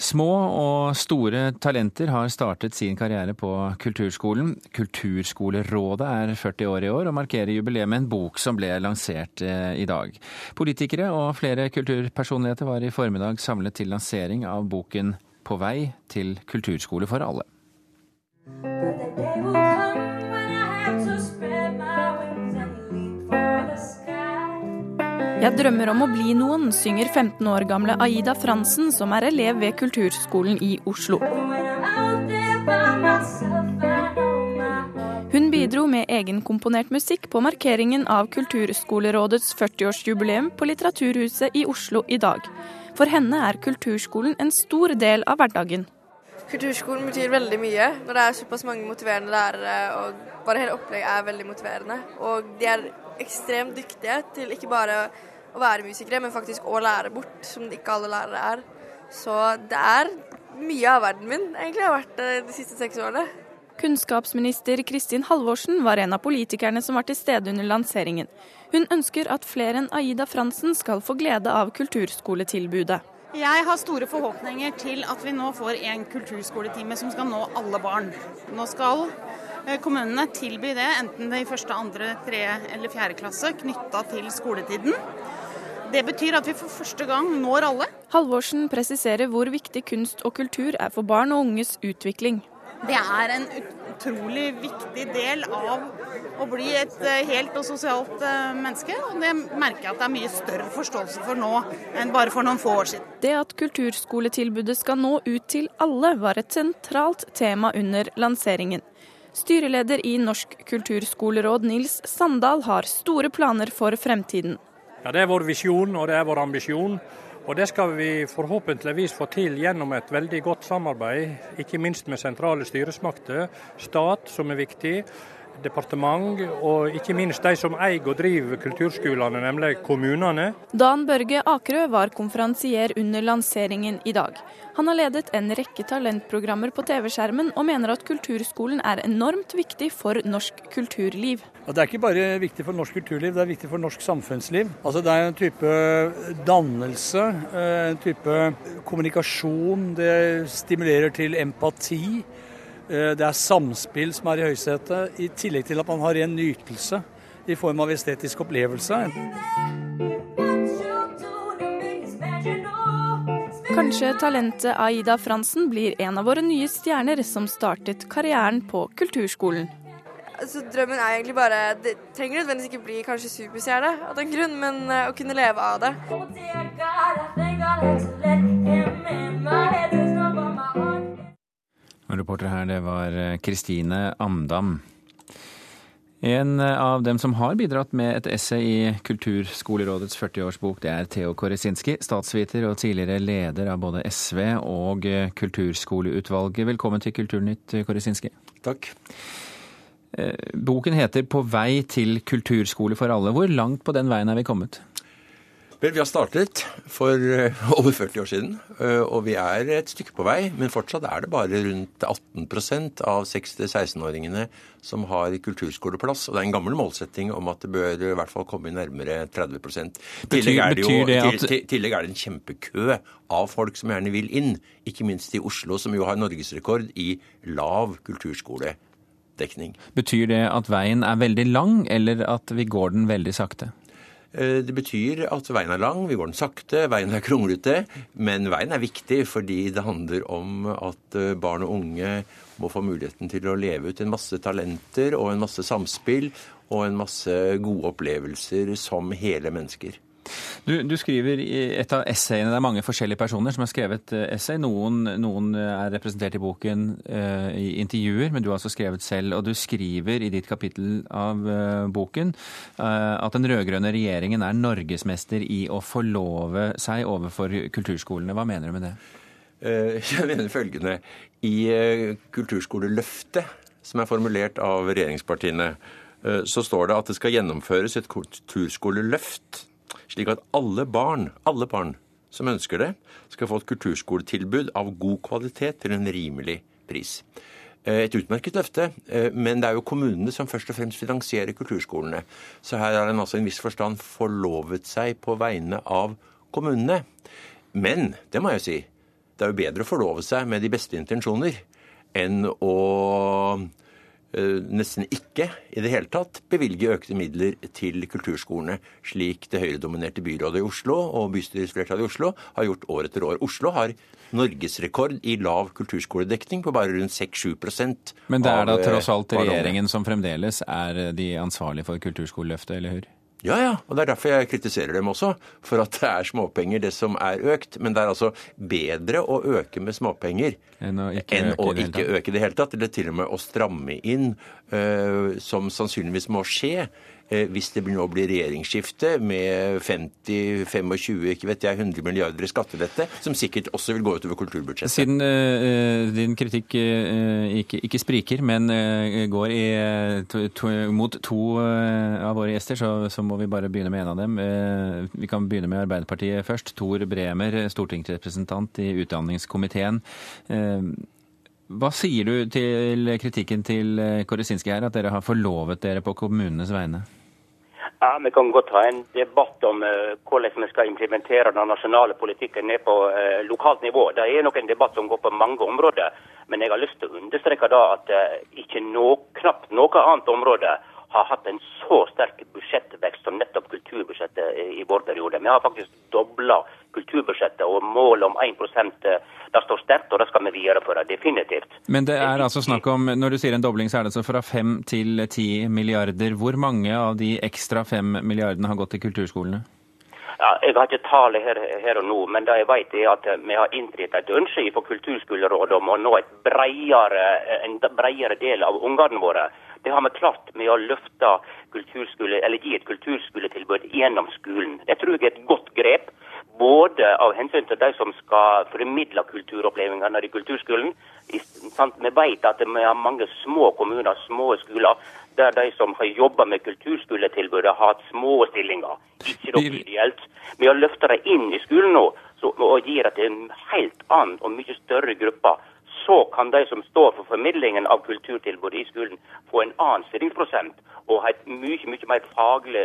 Små og store talenter har startet sin karriere på kulturskolen. Kulturskolerådet er 40 år i år og markerer jubileet med en bok som ble lansert eh, i dag. Politikere og flere kulturpersonligheter var i formiddag samlet til lansering av boken På vei til kulturskole for alle. Jeg drømmer om å bli noen, synger 15 år gamle Aida Fransen, som er elev ved Kulturskolen i Oslo. Hun bidro med egenkomponert musikk på markeringen av Kulturskolerådets 40-årsjubileum på Litteraturhuset i Oslo i dag. For henne er kulturskolen en stor del av hverdagen. Kulturskolen betyr veldig mye når det er såpass mange motiverende lærere, og bare hele opplegget er veldig motiverende. Og de er ekstremt dyktige til ikke bare å være musikere, men faktisk å lære bort, som ikke alle lærere er. Så det er mye av verden min egentlig har vært de siste seks årene. Kunnskapsminister Kristin Halvorsen var en av politikerne som var til stede under lanseringen. Hun ønsker at flere enn Aida Fransen skal få glede av kulturskoletilbudet. Jeg har store forhåpninger til at vi nå får en kulturskoletime som skal nå alle barn. Nå skal eh, kommunene tilby det, enten det i første, andre, tre eller fjerde klasse, knytta til skoletiden. Det betyr at vi for første gang når alle. Halvorsen presiserer hvor viktig kunst og kultur er for barn og unges utvikling. Det er en utrolig viktig del av å bli et eh, helt og sosialt eh, menneske. og Det merker jeg at det er mye større forståelse for nå enn bare for noen få år siden. Det at kulturskoletilbudet skal nå ut til alle, var et sentralt tema under lanseringen. Styreleder i Norsk kulturskoleråd Nils Sandal har store planer for fremtiden. Ja, Det er vår visjon og det er vår ambisjon. Og Det skal vi forhåpentligvis få til gjennom et veldig godt samarbeid, ikke minst med sentrale styresmakter, stat som er viktig, departement og ikke minst de som eier og driver kulturskolene, nemlig kommunene. Dan Børge Akerø var konferansier under lanseringen i dag. Han har ledet en rekke talentprogrammer på TV-skjermen, og mener at kulturskolen er enormt viktig for norsk kulturliv. Det er ikke bare viktig for norsk kulturliv, det er viktig for norsk samfunnsliv. Altså Det er en type dannelse, en type kommunikasjon. Det stimulerer til empati. Eh, det er samspill som er i høysetet, i tillegg til at man har ren nytelse i form av estetisk opplevelse. Kanskje talentet Aida Fransen blir en av våre nye stjerner som startet karrieren på kulturskolen. Altså, drømmen er egentlig bare Det trenger nødvendigvis ikke bli kanskje superstjerne av den grunn, men uh, å kunne leve av det. Reporter her, det var eh, Kristine Amdam. En eh, av dem som har bidratt med et essay i Kulturskolerådets 40-årsbok, det er Theo Koresinski, statsviter og tidligere leder av både SV og eh, Kulturskoleutvalget. Velkommen til Kulturnytt, Koresinski. Takk. Boken heter 'På vei til kulturskole for alle'. Hvor langt på den veien er vi kommet? Vel, Vi har startet for eh, over 40 år siden, eh, og vi er et stykke på vei. Men fortsatt er det bare rundt 18 av 6-16-åringene som har kulturskoleplass. Og det er en gammel målsetting om at det bør i hvert fall komme nærmere 30 tillegg er det jo, det at... tillegg er det en kjempekø av folk som gjerne vil inn. Ikke minst i Oslo, som jo har norgesrekord i lav kulturskoledekning. Betyr det at veien er veldig lang, eller at vi går den veldig sakte? Eh, det betyr at veien er lang, vi går den sakte, veien er kronglete. Men veien er viktig fordi det handler om at eh, barn og unge må få muligheten til å leve ut en masse talenter og en masse samspill og en masse gode opplevelser som hele mennesker. Du, du, skriver i et av essayene, Det er mange forskjellige personer som har skrevet eh, essay. Noen, noen er representert i boken uh, i intervjuer, men du har altså skrevet selv. Og du skriver i ditt kapittel av uh, boken uh, at den rød-grønne regjeringen er norgesmester i å forlove seg overfor kulturskolene. Hva mener du med det? Jeg mener følgende. I Kulturskoleløftet, som er formulert av regjeringspartiene, så står det at det skal gjennomføres et kulturskoleløft slik at alle barn, alle barn som ønsker det, skal få et kulturskoletilbud av god kvalitet til en rimelig pris. Eh, et utmerket løfte, eh, men det er jo kommunene som først og fremst finansierer kulturskolene. Så her har en altså i en viss forstand forlovet seg på vegne av kommunene. Men det må jeg jo si, det er jo bedre å forlove seg med de beste intensjoner enn å nesten ikke i det hele tatt bevilge økte midler til kulturskolene, slik det høyredominerte byrådet i Oslo og bystyresflertallet i Oslo har gjort år etter år. Oslo har norgesrekord i lav kulturskoledekning på bare rundt 6-7% Men det er da tross alt regjeringen som fremdeles er de ansvarlige for kulturskoleløftet, eller hur? Ja, ja. Og det er derfor jeg kritiserer dem også. For at det er småpenger, det som er økt. Men det er altså bedre å øke med småpenger enn å ikke, enn øke, å ikke øke i det hele tatt. Eller til og med å stramme inn, uh, som sannsynligvis må skje hvis det nå blir regjeringsskifte med 50-25, ikke vet jeg, 100 milliarder i skattelette, som sikkert også vil gå utover kulturbudsjettet. Siden uh, din kritikk uh, ikke, ikke, spriker, men uh, går i, to, to, mot to av våre gjester, så, så, må vi bare begynne med en av dem. vi kan begynne med Arbeiderpartiet først. Tor Bremer, stortingsrepresentant i utdanningskomiteen. Hva sier du til kritikken til Koresinski her, at dere har forlovet dere på kommunenes vegne? Ja, Vi kan godt ha en debatt om uh, hvordan vi skal implementere den nasjonale politikken ned på uh, lokalt nivå. Det er nok en debatt som går på mange områder. Men jeg har lyst til å understreke da at uh, ikke no, knapt noe annet område har hatt en så sterk budsjettvekst som nettopp kulturbudsjettet i vår periode. Vi har faktisk dobla kulturbudsjettet, og målet om 1 det står sterkt, og det skal vi videreføre. Definitivt. Men det er altså snakk om, når du sier en dobling, så er det altså fra 5 til 10 milliarder. Hvor mange av de ekstra 5 milliardene har gått til kulturskolene? Ja, jeg har ikke tallet her, her, og nå, men det jeg vet er at vi har innfridd et ønske fra Kulturskolerådet om å nå bredere, en bredere del av ungene våre. Det har vi klart med å løfte kulturskole, eller gi et kulturskoletilbud gjennom skolen. Det tror jeg er et godt grep. Både av hensyn til de som skal formidle kulturopplevelsene i kulturskolen. Vi vet at vi har mange små kommuner, små skoler, der de som har jobba med kulturskoletilbudet, har hatt små stillinger. Ikke noe ideelt. Vi har løfta dem inn i skolen nå og gir det til en helt annen og mye større gruppe så kan de som står for formidlingen av kulturtilbudet i skolen, få en annen stillingsprosent og ha et mye mye mer faglig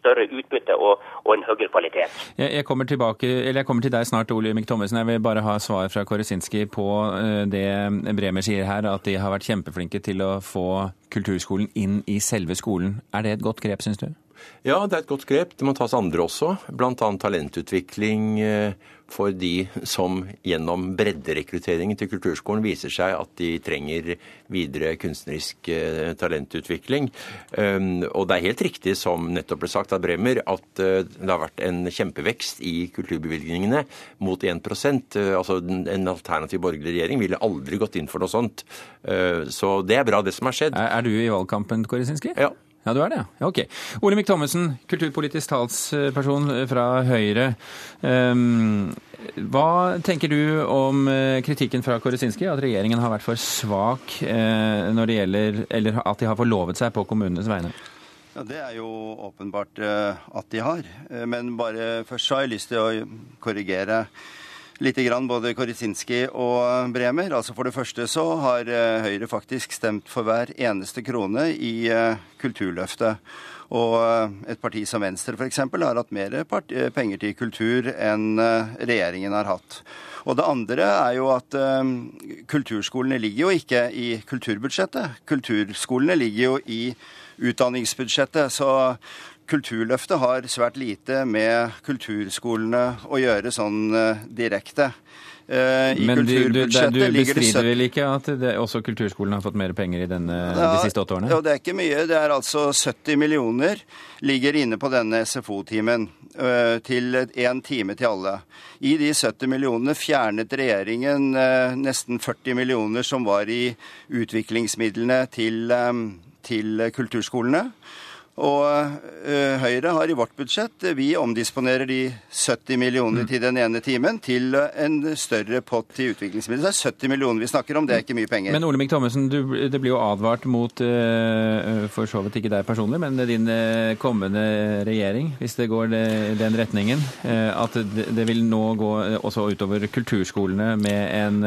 større utbytte og, og, en høyere kvalitet. Jeg, jeg, kommer tilbake, jeg kommer til deg snart, Olemic Thommessen. Jeg vil bare ha svar fra Koresinski på det Bremer sier her, at de har vært kjempeflinke til å få kulturskolen inn i selve skolen. Er det et godt grep, syns du? Ja, det er et godt grep. Det må tas andre også. Bl.a. talentutvikling for de som gjennom bredderekrutteringen til kulturskolen viser seg at de trenger videre kunstnerisk eh, talentutvikling. Um, og det er helt riktig som nettopp ble sagt av Bremer, at eh, det har vært en kjempevekst i kulturbevilgningene mot 1 uh, Altså en alternativ borgerlig regjering ville aldri gått inn for noe sånt. Så det er bra, det som har skjedd. Er, du i valgkampen, Korisinski? Ja. Ja, du er det, ja. Ok. Olemic Thommessen, kulturpolitisk talsperson fra Høyre. Um, hva tenker du om eh, kritikken fra Koresinski, at regjeringen har vært for svak uh, når det gjelder Eller at de har forlovet seg på kommunenes vegne? Ja, Det er jo åpenbart at de har. Men bare først så har jeg lyst til å korrigere lite grann både Korizinski og Bremer. Altså For det første så har eh, Høyre faktisk stemt for hver eneste krone i eh, Kulturløftet. Og eh, et parti som Venstre f.eks. har hatt mer penger til kultur enn regjeringen har hatt. Og det andre er jo at kulturskolene ligger jo ikke i kulturbudsjettet. Kulturskolene ligger jo i utdanningsbudsjettet. Så Kulturløftet har svært lite med kulturskolene å gjøre sånn uh, direkte. I Men du, du, du bestrider vel ikke at det, også kulturskolen har fått mer penger i denne, ja, de siste åtte årene? Ja, det er ikke mye. Det er altså 70 millioner ligger inne på denne SFO-timen. Uh, til én time til alle. I de 70 millionene fjernet regjeringen nesten 40 millioner som var i utviklingsmidlene til, til kulturskolene. Og uh, Høyre har i vårt budsjett Vi omdisponerer de 70 millioner mm. til den ene timen til en større pott til utviklingsmidler. Det er 70 millioner vi snakker om, det er ikke mye penger. Men Olemic Thommessen, du, det blir jo advart mot, for så vidt ikke deg personlig, men din kommende regjering, hvis det går den retningen, at det, det, vil nå gå også utover kulturskolene med en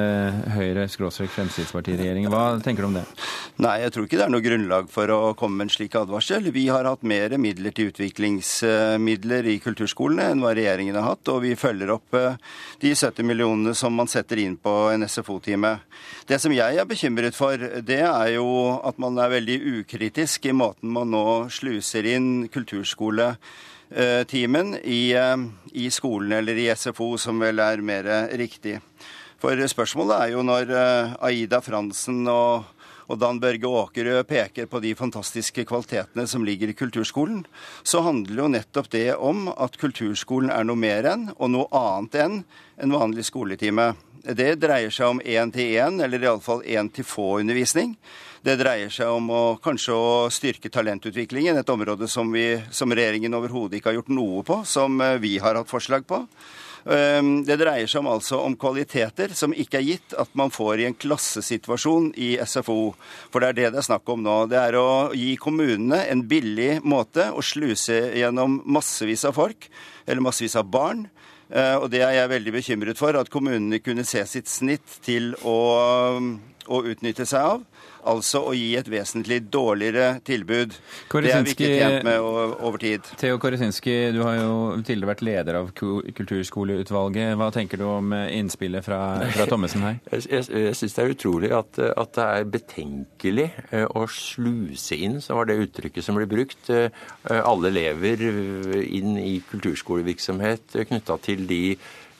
Høyre-Fremskrittsparti-regjering. Hva tenker du om det? Nei, jeg tror ikke det er noe grunnlag for å komme med en slik advarsel. Vi har har hatt mer midler til utviklingsmidler i kulturskolene enn hva regjeringen har hatt, og vi følger opp eh, de 70 millionene som man setter inn på en SFO-time. Det som jeg er bekymret for, det er jo at man er veldig ukritisk i måten man nå sluser inn kulturskoletimen i, eh, i skolen, eller i SFO, som vel er mer riktig. For spørsmålet er jo når eh, Aida Fransen og og Dan Børge Åkerø peker på de fantastiske kvalitetene som ligger i kulturskolen, så handler jo nettopp det om at kulturskolen er noe mer enn, og noe annet enn, en vanlig skoletime. Det dreier seg om én-til-én, eller iallfall én-til-få-undervisning. Det dreier seg om å kanskje å styrke talentutviklingen, et område som, vi, som regjeringen overhodet ikke har gjort noe på, som eh, vi har hatt forslag på. Ehm, det dreier seg om, altså om kvaliteter som ikke er gitt at man får i en klassesituasjon i SFO. For det er det det er snakk om nå. Det er å gi kommunene en billig måte å sluse gjennom massevis av folk, eller massevis av barn. Eh, og det er jeg veldig bekymret for, at kommunene kunne se sitt snitt til å, å utnytte seg av altså å gi et vesentlig dårligere tilbud. Det er vi ikke tjent med over tid. Theo Koresinski, du har jo tidligere vært leder av Kulturskoleutvalget. Hva tenker du om eh, innspillet fra, fra Thommessen her? Jeg, jeg, jeg syns det er utrolig at, at, det er betenkelig eh, å sluse inn, som var det uttrykket som ble brukt, eh, alle elever inn i kulturskolevirksomhet knytta til de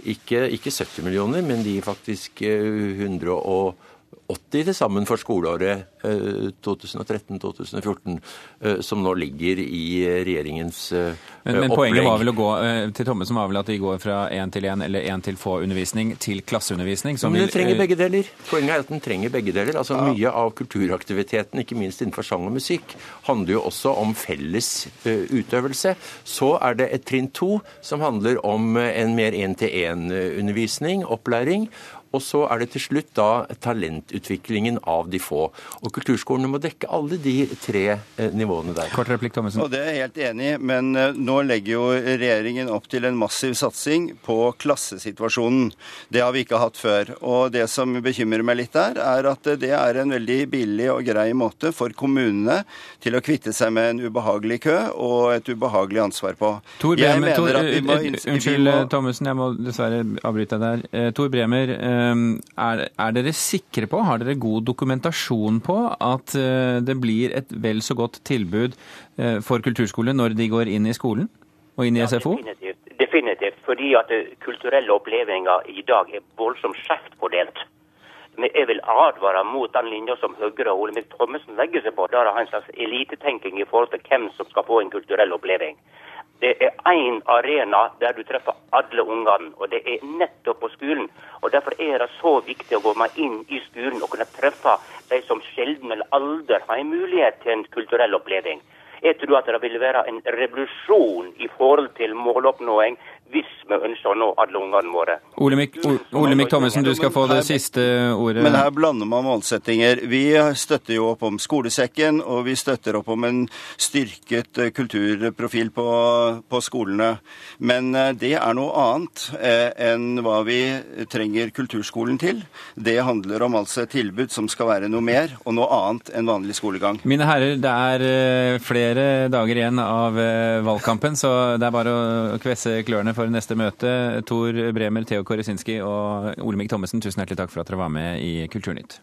ikke, ikke 70 millioner, men de faktisk 100 og 80 til sammen for skoleåret 2013-2014, eh, eh, som nå ligger i regjeringens men, men, men poenget var vel å gå til Thommessen var vel at de går fra én til én eller én til få-undervisning til klasseundervisning? men den trenger begge deler. Poenget er at den trenger begge deler. Altså ja. Mye av kulturaktiviteten, ikke minst innenfor sang og musikk, handler jo også om felles utøvelse. Så er det et trinn to som handler om en mer én-til-én-undervisning, opplæring. Og så er det til slutt da talentutviklingen av de få. Og kulturskolene må dekke alle de tre eh, nivåene der. Kort replikk, Thommessen. Og Det er jeg helt enig i, men eh, nå legger jo regjeringen opp til en massiv satsing på klassesituasjonen. Det har vi ikke hatt før. Og det som bekymrer meg litt der, er at det er en veldig billig og grei måte for kommunene til å kvitte seg med en ubehagelig kø og et ubehagelig ansvar på. Tor Bremer, Tor, unnskyld, Thommessen, jeg må dessverre avbryte deg der. Tor Bremer, er, er, dere sikre på, har dere god dokumentasjon på, at eh, det blir et vel så godt tilbud eh, for kulturskole når de går inn i skolen og inn i SFO? Ja, definitivt. definitivt. Fordi at eh, kulturelle opplevelser i dag er voldsomt skjevt fordelt. Men jeg vil advare mot den linja som Høyre og Olemic Thommessen legger seg på. Der har en slags elitetenking i forhold til hvem som skal få en kulturell oppleving. Det er én arena der du treffer alle ungene, og det er nettopp på skolen. Og Derfor er det så viktig å gå meg inn i skolen og kunne treffe de som sjelden eller aldri har en mulighet til en kulturell oppleving. Jeg tror at det vil være en revolusjon i forhold til måloppnåing hvis vi ønsker å nå alle ungene våre. Olemic Thommessen, du skal få det siste ordet. Men her blander man målsettinger. Vi støtter jo opp om skolesekken, og vi støtter opp om en styrket eh, kulturprofil på, på skolene. Men eh, det er noe annet eh, enn hva vi trenger kulturskolen til. Det handler om altså et tilbud som skal være noe mer, og noe annet enn vanlig skolegang. Mine herrer, det er flere dager igjen av valgkampen, så det er bare å kvesse klørne for neste møte. Tor Bremer, Theo Koresinski og Olemic Thommessen, tusen hjertelig takk for at dere var med i Kulturnytt.